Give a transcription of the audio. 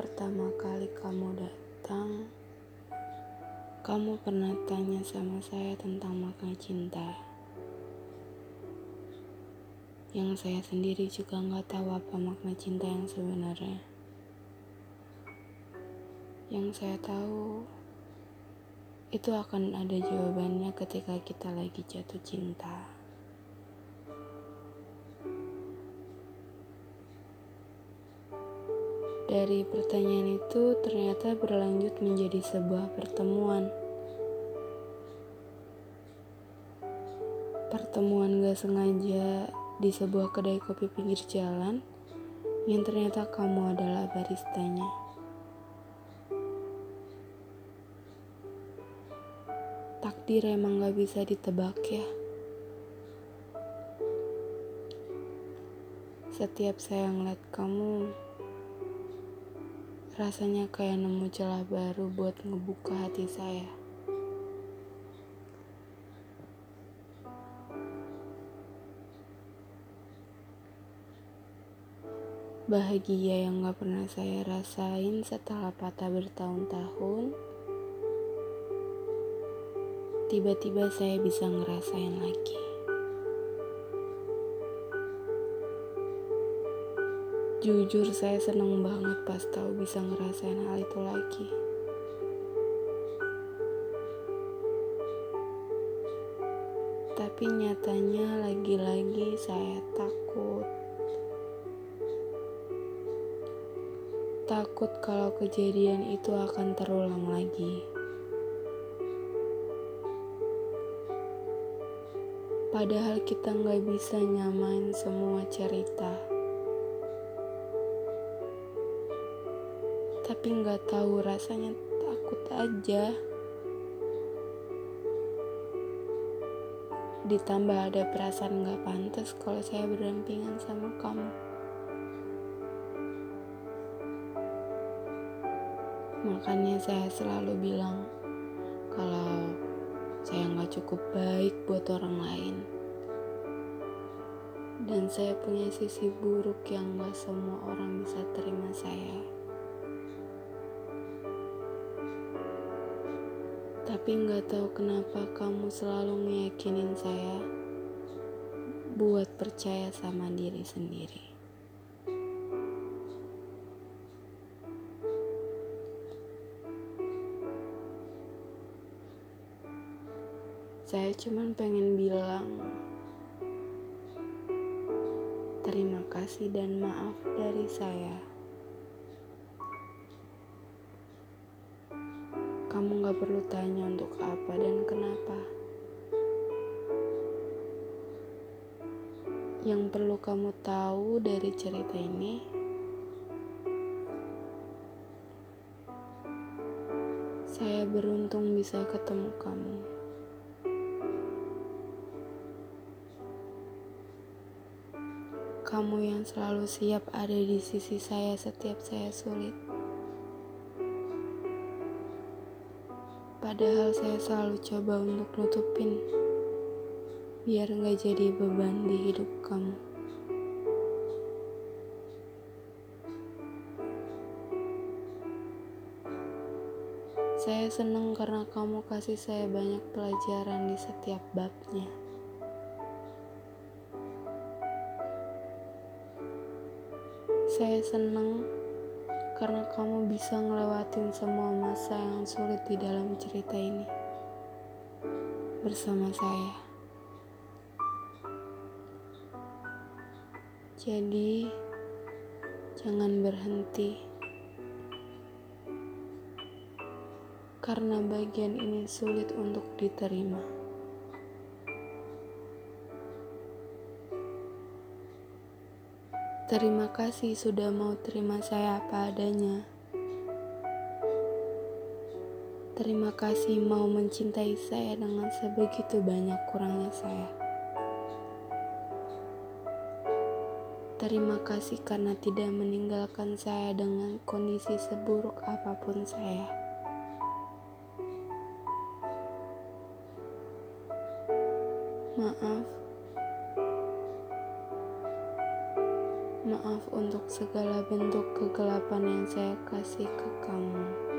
pertama kali kamu datang, kamu pernah tanya sama saya tentang makna cinta. Yang saya sendiri juga nggak tahu apa makna cinta yang sebenarnya. Yang saya tahu, itu akan ada jawabannya ketika kita lagi jatuh cinta. Dari pertanyaan itu ternyata berlanjut menjadi sebuah pertemuan. Pertemuan gak sengaja di sebuah kedai kopi pinggir jalan yang ternyata kamu adalah baristanya. Takdir emang gak bisa ditebak ya. Setiap saya ngeliat kamu, Rasanya kayak nemu celah baru buat ngebuka hati saya. Bahagia yang gak pernah saya rasain setelah patah bertahun-tahun. Tiba-tiba saya bisa ngerasain lagi. Jujur saya seneng banget pas tahu bisa ngerasain hal itu lagi. Tapi nyatanya lagi-lagi saya takut. Takut kalau kejadian itu akan terulang lagi. Padahal kita nggak bisa nyamain semua cerita. Tapi nggak tahu rasanya takut aja. Ditambah ada perasaan nggak pantas kalau saya berdampingan sama kamu. Makanya saya selalu bilang kalau saya nggak cukup baik buat orang lain. Dan saya punya sisi buruk yang gak semua orang bisa terima saya. Tapi nggak tahu kenapa kamu selalu ngeyakinin saya buat percaya sama diri sendiri. Saya cuman pengen bilang terima kasih dan maaf dari saya. Kamu gak perlu tanya untuk apa dan kenapa. Yang perlu kamu tahu dari cerita ini, saya beruntung bisa ketemu kamu. Kamu yang selalu siap ada di sisi saya setiap saya sulit. Padahal saya selalu coba untuk nutupin biar nggak jadi beban di hidup kamu. Saya senang karena kamu kasih saya banyak pelajaran di setiap babnya. Saya senang karena kamu bisa ngelewatin semua masa yang sulit di dalam cerita ini bersama saya. Jadi, jangan berhenti, karena bagian ini sulit untuk diterima. Terima kasih sudah mau terima saya apa adanya. Terima kasih mau mencintai saya dengan sebegitu banyak kurangnya saya. Terima kasih karena tidak meninggalkan saya dengan kondisi seburuk apa pun saya. Maaf Maaf untuk segala bentuk kegelapan yang saya kasih ke kamu.